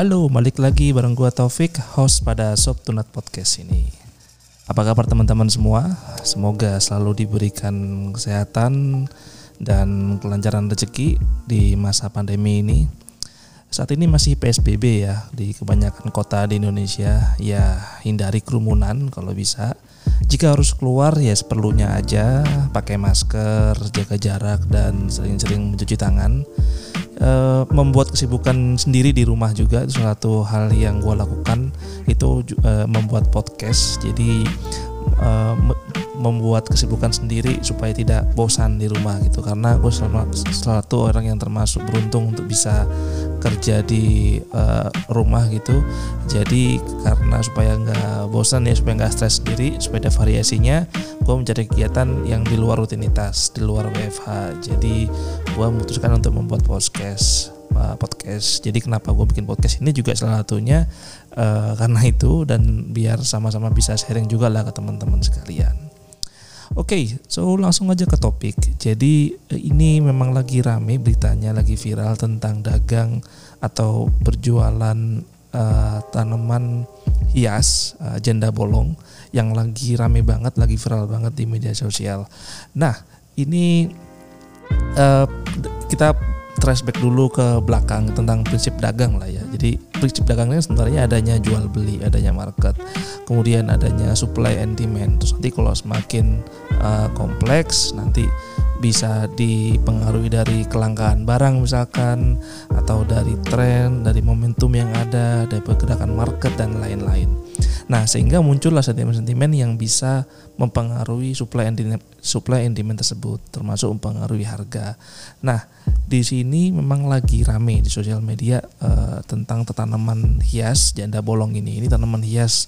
Halo, balik lagi bareng gua Taufik, host pada Sob Tunat Podcast ini. Apa kabar teman-teman semua? Semoga selalu diberikan kesehatan dan kelancaran rezeki di masa pandemi ini. Saat ini masih PSBB ya di kebanyakan kota di Indonesia. Ya, hindari kerumunan kalau bisa. Jika harus keluar ya seperlunya aja, pakai masker, jaga jarak dan sering-sering mencuci tangan uh, membuat kesibukan sendiri di rumah juga. Itu satu hal yang gue lakukan. Itu uh, membuat podcast. Jadi uh, membuat kesibukan sendiri supaya tidak bosan di rumah gitu. Karena gue salah satu orang yang termasuk beruntung untuk bisa kerja di uh, rumah gitu. Jadi karena supaya nggak bosan ya supaya nggak stres sendiri supaya ada variasinya gue mencari kegiatan yang di luar rutinitas di luar WFH jadi gue memutuskan untuk membuat podcast uh, podcast. Jadi kenapa gue bikin podcast ini juga salah satunya uh, karena itu dan biar sama-sama bisa sharing juga lah ke teman-teman sekalian Oke, okay, so langsung aja ke topik. Jadi ini memang lagi rame beritanya, lagi viral tentang dagang atau berjualan uh, tanaman hias uh, janda bolong yang lagi rame banget, lagi viral banget di media sosial. Nah, ini uh, kita flashback dulu ke belakang tentang prinsip dagang lah ya. Jadi prinsip dagangnya sebenarnya adanya jual beli, adanya market, kemudian adanya supply and demand. Terus nanti kalau semakin uh, kompleks nanti bisa dipengaruhi dari kelangkaan barang misalkan atau dari tren, dari momentum yang ada, dari pergerakan market dan lain-lain. Nah, sehingga muncullah sentimen-sentimen yang bisa mempengaruhi supply and demand, supply and demand tersebut, termasuk mempengaruhi harga. Nah, di sini memang lagi rame di sosial media uh, tentang tanaman hias janda bolong ini. Ini tanaman hias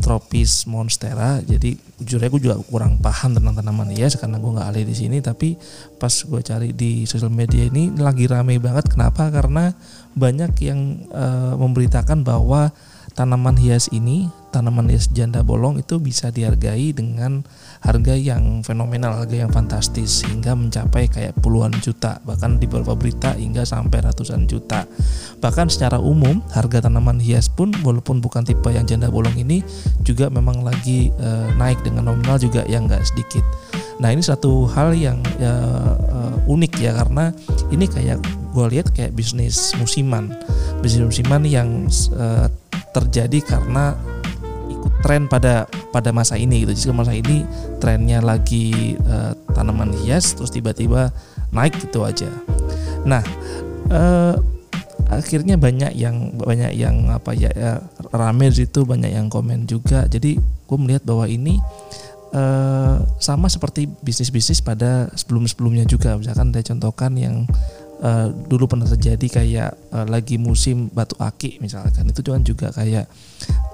tropis monstera. Jadi jujur gue juga kurang paham tentang tanaman hias karena gue nggak ahli di sini. Tapi pas gue cari di sosial media ini lagi rame banget. Kenapa? Karena banyak yang uh, memberitakan bahwa tanaman hias ini tanaman hias janda bolong itu bisa dihargai dengan harga yang fenomenal, harga yang fantastis hingga mencapai kayak puluhan juta, bahkan di beberapa berita hingga sampai ratusan juta. Bahkan secara umum harga tanaman hias pun walaupun bukan tipe yang janda bolong ini juga memang lagi e, naik dengan nominal juga yang enggak sedikit. Nah ini satu hal yang ya, e, unik ya karena ini kayak gue lihat kayak bisnis musiman, bisnis musiman yang e, terjadi karena tren pada pada masa ini gitu. Jika masa ini trennya lagi uh, tanaman hias terus tiba-tiba naik gitu aja. Nah, uh, akhirnya banyak yang banyak yang apa ya, ya rame di situ banyak yang komen juga. Jadi gue melihat bahwa ini uh, sama seperti bisnis-bisnis pada sebelum-sebelumnya juga. Misalkan ada contohkan yang uh, dulu pernah terjadi kayak uh, lagi musim batu aki misalkan. Itu juga juga kayak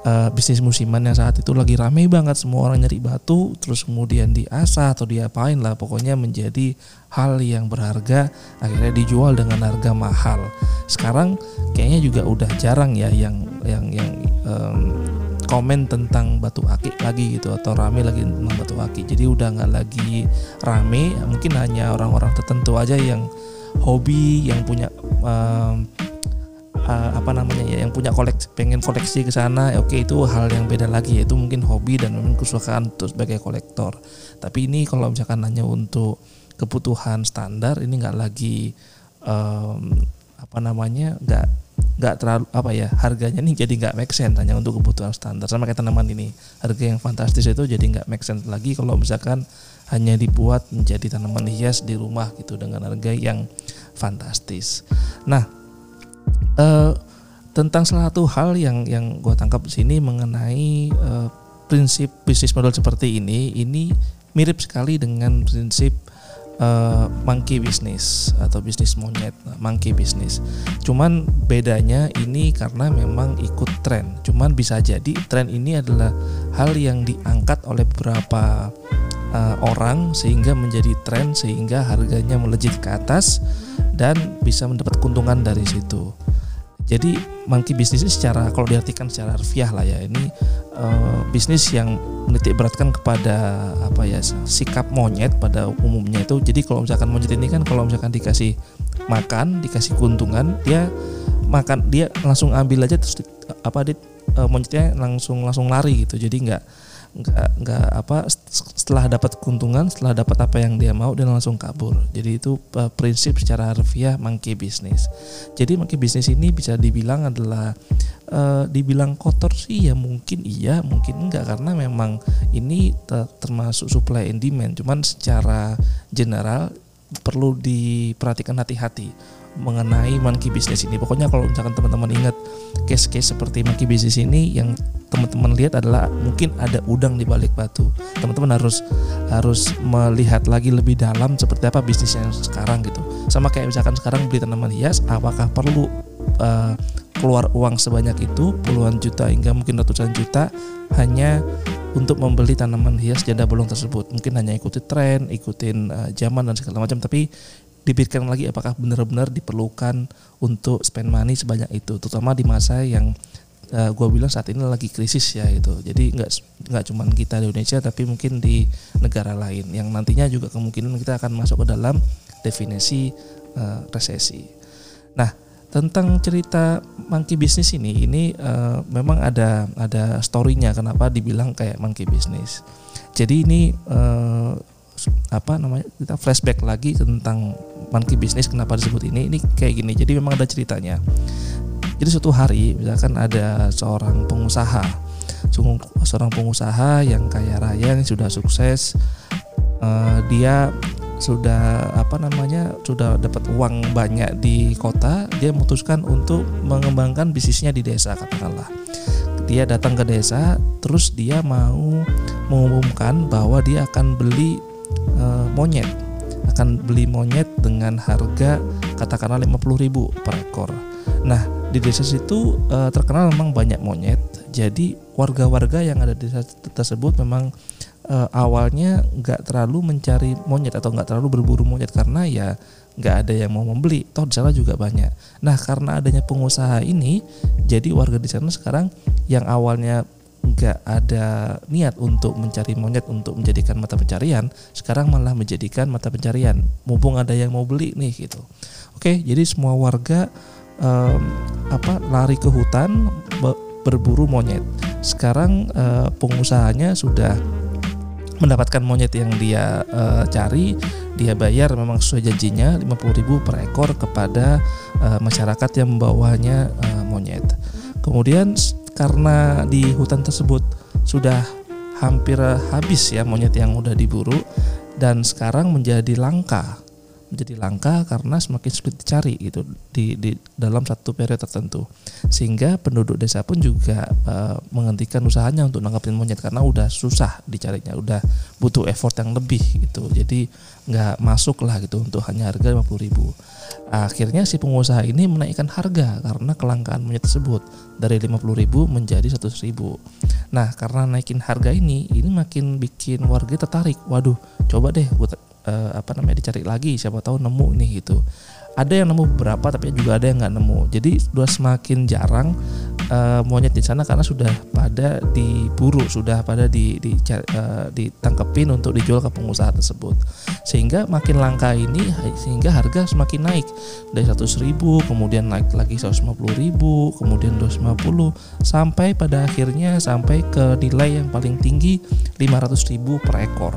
uh, bisnis musiman yang saat itu lagi rame banget. Semua orang nyari batu terus kemudian diasah atau diapain lah. Pokoknya menjadi hal yang berharga akhirnya dijual dengan harga mahal. Sekarang kayaknya juga udah jarang ya yang yang yang um, komen tentang batu aki lagi gitu atau rame lagi tentang batu aki. Jadi udah nggak lagi rame mungkin hanya orang-orang tertentu aja yang hobi yang punya um, uh, apa namanya ya yang punya koleksi pengen koleksi ke sana ya oke itu hal yang beda lagi yaitu mungkin hobi dan memang kesukaan untuk sebagai kolektor. Tapi ini kalau misalkan hanya untuk kebutuhan standar ini nggak lagi um, apa namanya nggak nggak terlalu apa ya harganya nih jadi nggak make sense hanya untuk kebutuhan standar. Sama kayak tanaman ini harga yang fantastis itu jadi nggak make sense lagi kalau misalkan hanya dibuat menjadi tanaman hias di rumah gitu dengan harga yang fantastis. Nah, eh, tentang salah satu hal yang yang gue tangkap di sini mengenai eh, prinsip bisnis model seperti ini, ini mirip sekali dengan prinsip uh, monkey business atau bisnis monyet, monkey business. Cuman bedanya ini karena memang ikut tren. Cuman bisa jadi tren ini adalah hal yang diangkat oleh beberapa uh, orang sehingga menjadi tren sehingga harganya melejit ke atas dan bisa mendapat keuntungan dari situ. Jadi monkey bisnis secara kalau diartikan secara harfiah lah ya ini uh, bisnis yang menitik beratkan kepada apa ya sikap monyet pada umumnya itu. Jadi kalau misalkan monyet ini kan kalau misalkan dikasih makan, dikasih keuntungan dia makan dia langsung ambil aja terus di- apa dia eh, monyetnya langsung langsung lari gitu jadi nggak nggak nggak apa set- setelah dapat keuntungan setelah dapat apa yang dia mau dia langsung kabur. Jadi itu eh, prinsip secara harfiah monkey business. Jadi monkey business ini bisa dibilang adalah eh, dibilang kotor sih ya mungkin iya mungkin enggak karena memang ini te- termasuk supply and demand. Cuman secara general perlu diperhatikan hati-hati mengenai monkey business ini. Pokoknya kalau misalkan teman-teman ingat case-case seperti monkey business ini yang teman-teman lihat adalah mungkin ada udang di balik batu. Teman-teman harus harus melihat lagi lebih dalam seperti apa bisnis yang sekarang gitu. Sama kayak misalkan sekarang beli tanaman hias, apakah perlu eh, keluar uang sebanyak itu puluhan juta hingga mungkin ratusan juta hanya untuk membeli tanaman hias janda bolong tersebut mungkin hanya ikuti tren ikutin eh, zaman dan segala macam tapi dipikirkan lagi apakah benar-benar diperlukan untuk spend money sebanyak itu terutama di masa yang uh, gue bilang saat ini lagi krisis ya itu. Jadi nggak nggak cuma kita di Indonesia tapi mungkin di negara lain yang nantinya juga kemungkinan kita akan masuk ke dalam definisi uh, resesi. Nah tentang cerita monkey business ini ini uh, memang ada ada storynya kenapa dibilang kayak monkey business. Jadi ini uh, apa namanya kita flashback lagi tentang monkey business kenapa disebut ini ini kayak gini. Jadi memang ada ceritanya. Jadi suatu hari misalkan ada seorang pengusaha seorang pengusaha yang kaya raya yang sudah sukses uh, dia sudah apa namanya sudah dapat uang banyak di kota dia memutuskan untuk mengembangkan bisnisnya di desa katakanlah. Dia datang ke desa terus dia mau mengumumkan bahwa dia akan beli uh, monyet akan beli monyet dengan harga katakanlah 50.000 per ekor. Nah, di desa situ uh, terkenal memang banyak monyet. Jadi warga-warga yang ada di desa tersebut memang uh, awalnya nggak terlalu mencari monyet atau nggak terlalu berburu monyet karena ya nggak ada yang mau membeli. Toh di sana juga banyak. Nah, karena adanya pengusaha ini, jadi warga di sana sekarang yang awalnya nggak ada niat untuk mencari monyet untuk menjadikan mata pencarian sekarang malah menjadikan mata pencarian. Mumpung ada yang mau beli nih gitu. Oke jadi semua warga um, apa lari ke hutan berburu monyet. Sekarang uh, pengusahanya sudah mendapatkan monyet yang dia uh, cari. Dia bayar memang sesuai janjinya 50.000 per ekor kepada uh, masyarakat yang membawanya uh, monyet. Kemudian karena di hutan tersebut sudah hampir habis ya monyet yang udah diburu dan sekarang menjadi langka menjadi langka karena semakin sulit dicari gitu di, di dalam satu periode tertentu. Sehingga penduduk desa pun juga uh, menghentikan usahanya untuk nangkapin monyet karena udah susah dicarinya udah butuh effort yang lebih gitu. Jadi nggak masuk lah gitu untuk hanya harga 50 ribu. Akhirnya si pengusaha ini menaikkan harga karena kelangkaan monyet tersebut dari 50 ribu menjadi 100 ribu. Nah karena naikin harga ini ini makin bikin warga tertarik. Waduh coba deh uh, apa namanya dicari lagi siapa tahu nemu nih gitu. Ada yang nemu beberapa tapi juga ada yang nggak nemu. Jadi sudah semakin jarang uh, monyet di sana karena sudah pada diburu sudah pada di, di uh, ditangkepin untuk dijual ke pengusaha tersebut. Sehingga makin langka ini sehingga harga semakin naik. Dari 100 ribu kemudian naik lagi 150 ribu kemudian 250 sampai pada akhirnya sampai ke nilai yang paling tinggi 500 ribu per ekor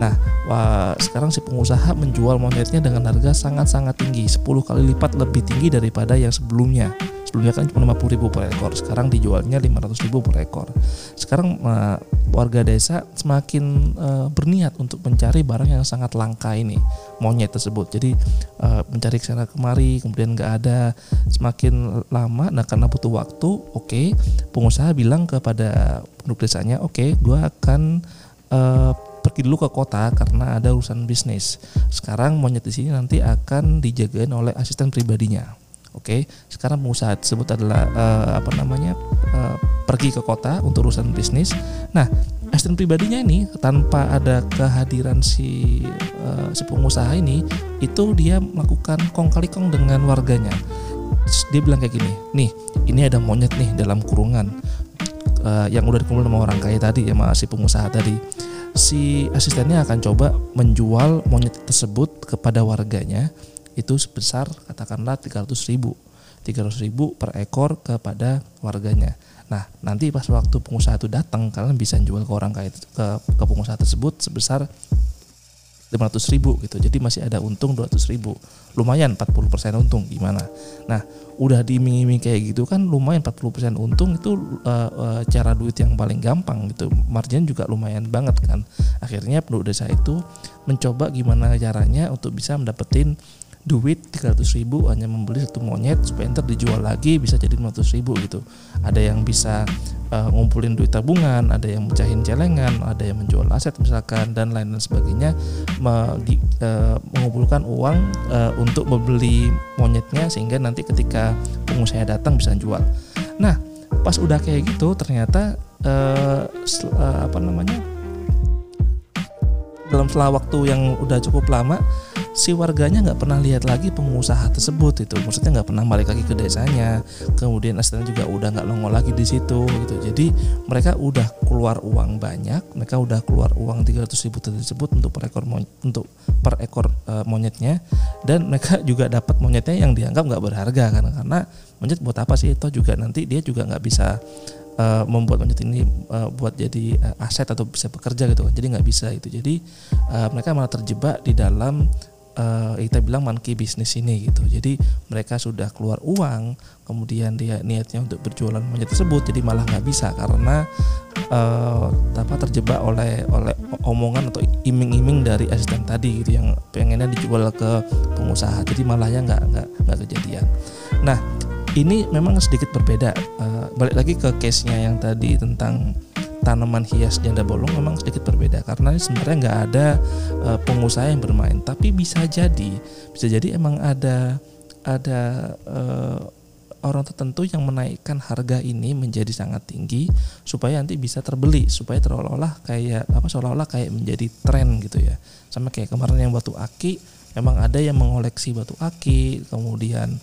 Nah, wah, sekarang si pengusaha menjual monyetnya dengan harga sangat-sangat tinggi, 10 kali lipat lebih tinggi daripada yang sebelumnya. Sebelumnya kan cuma 50 ribu per ekor, sekarang dijualnya 500 ribu per ekor. Sekarang uh, warga desa semakin uh, berniat untuk mencari barang yang sangat langka ini, monyet tersebut. Jadi uh, mencari ke sana kemari, kemudian nggak ada, semakin lama. Nah karena butuh waktu, oke, okay, pengusaha bilang kepada penduduk desanya, oke, okay, gue akan uh, pergi dulu ke kota karena ada urusan bisnis. Sekarang monyet di sini nanti akan dijagain oleh asisten pribadinya. Oke, sekarang pengusaha tersebut adalah uh, apa namanya uh, pergi ke kota untuk urusan bisnis. Nah, asisten pribadinya ini tanpa ada kehadiran si uh, si pengusaha ini, itu dia melakukan kong kali kong dengan warganya. Dia bilang kayak gini, nih ini ada monyet nih dalam kurungan uh, yang udah dikumpul sama orang kaya tadi ya sama si pengusaha tadi si asistennya akan coba menjual monyet tersebut kepada warganya itu sebesar katakanlah 300 ribu 300 ribu per ekor kepada warganya. Nah, nanti pas waktu pengusaha itu datang, kalian bisa jual ke orang kayak ke, ke pengusaha tersebut sebesar 500 ribu gitu. Jadi masih ada untung 200 ribu. Lumayan 40% untung gimana. Nah, udah diiming-iming kayak gitu kan lumayan 40% untung itu uh, uh, cara duit yang paling gampang gitu. Margin juga lumayan banget kan. Akhirnya penduduk desa itu mencoba gimana caranya untuk bisa mendapetin duit 300 ribu hanya membeli satu monyet supaya ntar dijual lagi bisa jadi 500 ribu gitu. Ada yang bisa uh, ngumpulin duit tabungan ada yang mecahin celengan ada yang menjual aset misalkan dan lain lain sebagainya me, uh, mengumpulkan uang uh, untuk membeli monyetnya sehingga nanti ketika pengusaha datang bisa jual. Nah pas udah kayak gitu ternyata uh, uh, apa namanya dalam setelah waktu yang udah cukup lama si warganya nggak pernah lihat lagi pengusaha tersebut itu. Maksudnya nggak pernah balik lagi ke desanya. Kemudian aslinya juga udah nggak nongol lagi di situ gitu. Jadi mereka udah keluar uang banyak mereka udah keluar uang 300 ribu tersebut untuk per ekor monyet, untuk per ekor uh, monyetnya. Dan mereka juga dapat monyetnya yang dianggap nggak berharga kan. Karena monyet buat apa sih? Itu juga nanti dia juga nggak bisa uh, membuat monyet ini uh, buat jadi uh, aset atau bisa bekerja gitu kan. Jadi nggak bisa itu. Jadi uh, mereka malah terjebak di dalam uh, kita bilang monkey bisnis ini gitu. Jadi mereka sudah keluar uang, kemudian dia niatnya untuk berjualan monyet tersebut, jadi malah nggak bisa karena uh, apa terjebak oleh oleh omongan atau iming-iming dari asisten tadi gitu yang pengennya dijual ke pengusaha. Jadi malahnya nggak nggak nggak kejadian. Nah ini memang sedikit berbeda. Uh, balik lagi ke case-nya yang tadi tentang tanaman hias janda bolong memang sedikit berbeda karena sebenarnya nggak ada uh, pengusaha yang bermain. Tapi bisa jadi bisa jadi emang ada ada uh, orang tertentu yang menaikkan harga ini menjadi sangat tinggi supaya nanti bisa terbeli supaya seolah-olah kayak apa seolah-olah kayak menjadi tren gitu ya. Sama kayak kemarin yang batu aki memang ada yang mengoleksi batu aki kemudian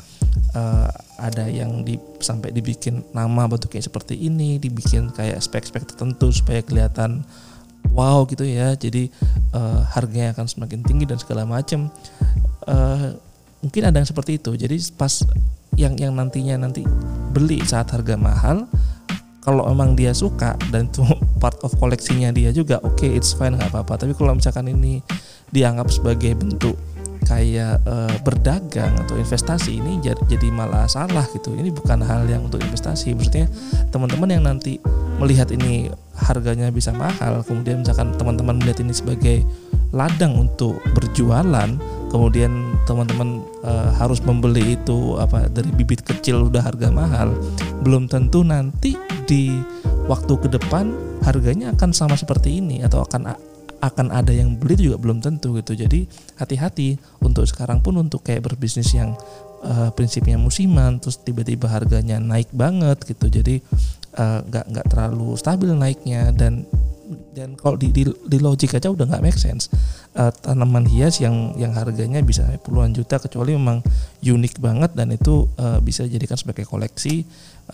uh, ada yang di sampai dibikin nama batu kayak seperti ini dibikin kayak spek-spek tertentu supaya kelihatan wow gitu ya. Jadi uh, harganya akan semakin tinggi dan segala macam uh, mungkin ada yang seperti itu. Jadi pas yang yang nantinya nanti beli saat harga mahal kalau emang dia suka dan itu part of koleksinya dia juga oke okay, it's fine nggak apa-apa. Tapi kalau misalkan ini dianggap sebagai bentuk kayak uh, berdagang atau investasi ini jadi malah salah gitu. Ini bukan hal yang untuk investasi. Maksudnya teman-teman yang nanti melihat ini harganya bisa mahal, kemudian misalkan teman-teman melihat ini sebagai ladang untuk berjualan, kemudian teman-teman uh, harus membeli itu apa dari bibit kecil udah harga mahal, belum tentu nanti di waktu ke depan harganya akan sama seperti ini atau akan akan ada yang beli itu juga belum tentu gitu. Jadi hati-hati untuk sekarang pun untuk kayak berbisnis yang uh, prinsipnya musiman terus tiba-tiba harganya naik banget gitu. Jadi eh, nggak uh, nggak terlalu stabil naiknya dan dan kalau di, di, di logik aja udah nggak make sense. Uh, tanaman hias yang yang harganya bisa puluhan juta kecuali memang unik banget dan itu uh, bisa dijadikan sebagai koleksi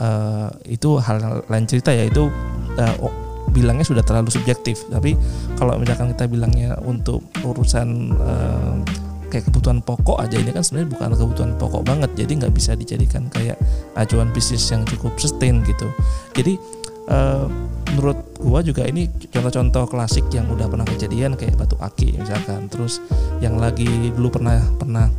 uh, itu hal lain cerita ya. Itu uh, bilangnya sudah terlalu subjektif. Tapi kalau misalkan kita bilangnya untuk urusan uh, kayak kebutuhan pokok aja ini kan sebenarnya bukan kebutuhan pokok banget. Jadi nggak bisa dijadikan kayak acuan bisnis yang cukup sustain gitu. Jadi uh, menurut gua juga ini contoh-contoh klasik yang udah pernah kejadian kayak batu aki misalkan. Terus yang lagi dulu pernah pernah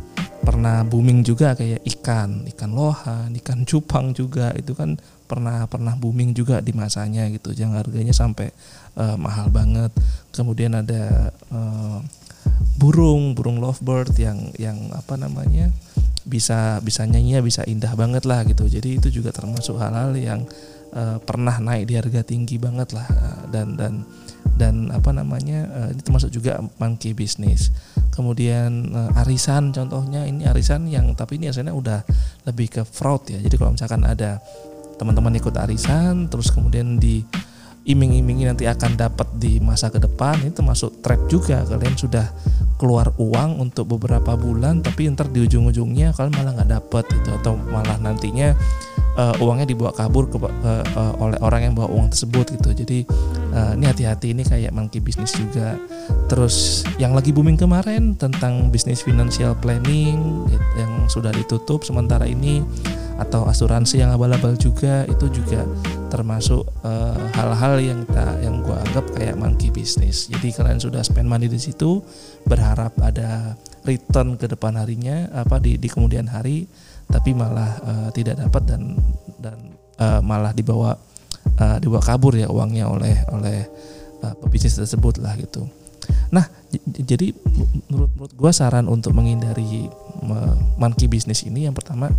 pernah booming juga kayak ikan ikan lohan ikan cupang juga. Itu kan pernah pernah booming juga di masanya gitu yang harganya sampai uh, mahal banget. Kemudian ada uh, burung burung lovebird yang yang apa namanya bisa bisa nyanyi bisa indah banget lah gitu. Jadi itu juga termasuk hal-hal yang uh, pernah naik di harga tinggi banget lah dan dan dan apa namanya uh, ini termasuk juga monkey business. Kemudian uh, arisan contohnya ini arisan yang tapi ini arisannya udah lebih ke fraud ya. Jadi kalau misalkan ada teman-teman ikut arisan terus kemudian di iming-imingi nanti akan dapat di masa ke depan. Ini termasuk trap juga kalian sudah keluar uang untuk beberapa bulan tapi ntar di ujung-ujungnya kalian malah nggak dapat itu atau malah nantinya uh, uangnya dibawa kabur ke, uh, uh, oleh orang yang bawa uang tersebut gitu. Jadi uh, ini hati-hati ini kayak monkey bisnis juga. Terus yang lagi booming kemarin tentang bisnis financial planning yang sudah ditutup sementara ini atau asuransi yang abal-abal juga itu juga termasuk uh, hal-hal yang kita yang gue anggap kayak monkey business. Jadi kalian sudah spend money di situ berharap ada return ke depan harinya apa di di kemudian hari tapi malah uh, tidak dapat dan dan uh, malah dibawa uh, dibawa kabur ya uangnya oleh oleh uh, pebisnis tersebut lah gitu. Nah, jadi menurut menurut gue saran untuk menghindari monkey bisnis ini yang pertama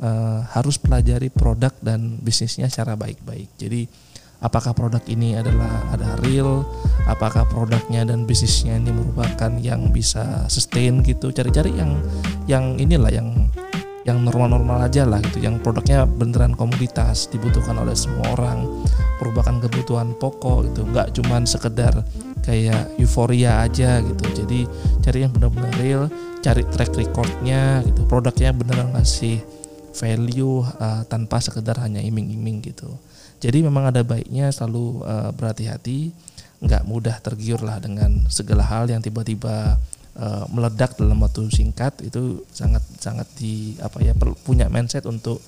uh, harus pelajari produk dan bisnisnya secara baik-baik. Jadi apakah produk ini adalah ada real, apakah produknya dan bisnisnya ini merupakan yang bisa sustain gitu. Cari-cari yang yang inilah yang yang normal-normal aja lah gitu, yang produknya beneran komoditas dibutuhkan oleh semua orang, merupakan kebutuhan pokok gitu, nggak cuman sekedar kayak euforia aja gitu. Jadi cari yang benar-benar real, cari track recordnya gitu, produknya beneran ngasih value uh, tanpa sekedar hanya iming-iming gitu. Jadi memang ada baiknya selalu uh, berhati-hati, nggak mudah tergiur lah dengan segala hal yang tiba-tiba uh, meledak dalam waktu singkat itu sangat sangat di apa ya punya mindset untuk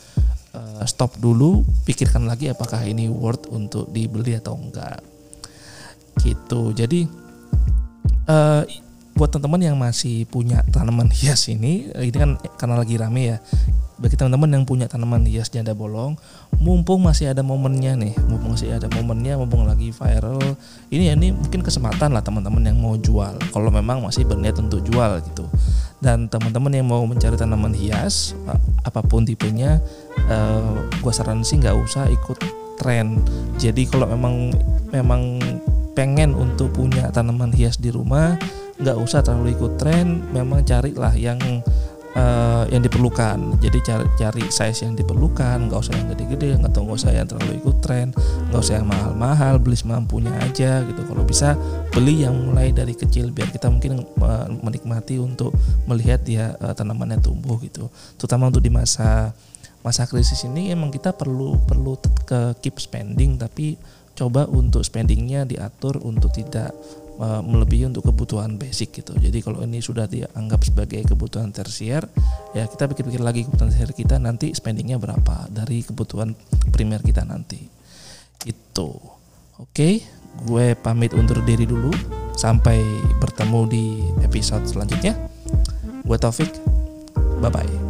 uh, stop dulu, pikirkan lagi apakah ini worth untuk dibeli atau enggak. Gitu. Jadi uh, buat teman-teman yang masih punya tanaman hias ini, ini kan karena lagi rame ya bagi teman-teman yang punya tanaman hias janda bolong mumpung masih ada momennya nih mumpung masih ada momennya mumpung lagi viral ini ya ini mungkin kesempatan lah teman-teman yang mau jual kalau memang masih berniat untuk jual gitu. Dan teman-teman yang mau mencari tanaman hias apa pun tipenya uh, gua saran sih nggak usah ikut tren. Jadi kalau memang memang pengen untuk punya tanaman hias di rumah nggak usah terlalu ikut tren memang carilah yang uh, yang diperlukan. Jadi cari, cari size yang diperlukan, nggak usah yang gede-gede, nggak nggak usah yang terlalu ikut tren, nggak usah yang mahal-mahal, beli semampunya aja gitu. Kalau bisa beli yang mulai dari kecil biar kita mungkin uh, menikmati untuk melihat dia uh, tanamannya tumbuh gitu. Terutama untuk di masa masa krisis ini emang kita perlu perlu ke keep spending tapi coba untuk spendingnya diatur untuk tidak uh, melebihi untuk kebutuhan basic gitu. Jadi kalau ini sudah dianggap sebagai kebutuhan tersier, ya kita pikir-pikir lagi kebutuhan tersier kita nanti spendingnya berapa dari kebutuhan primer kita nanti. Itu. Oke, gue pamit undur diri dulu. Sampai bertemu di episode selanjutnya. Gue Taufik. Bye bye.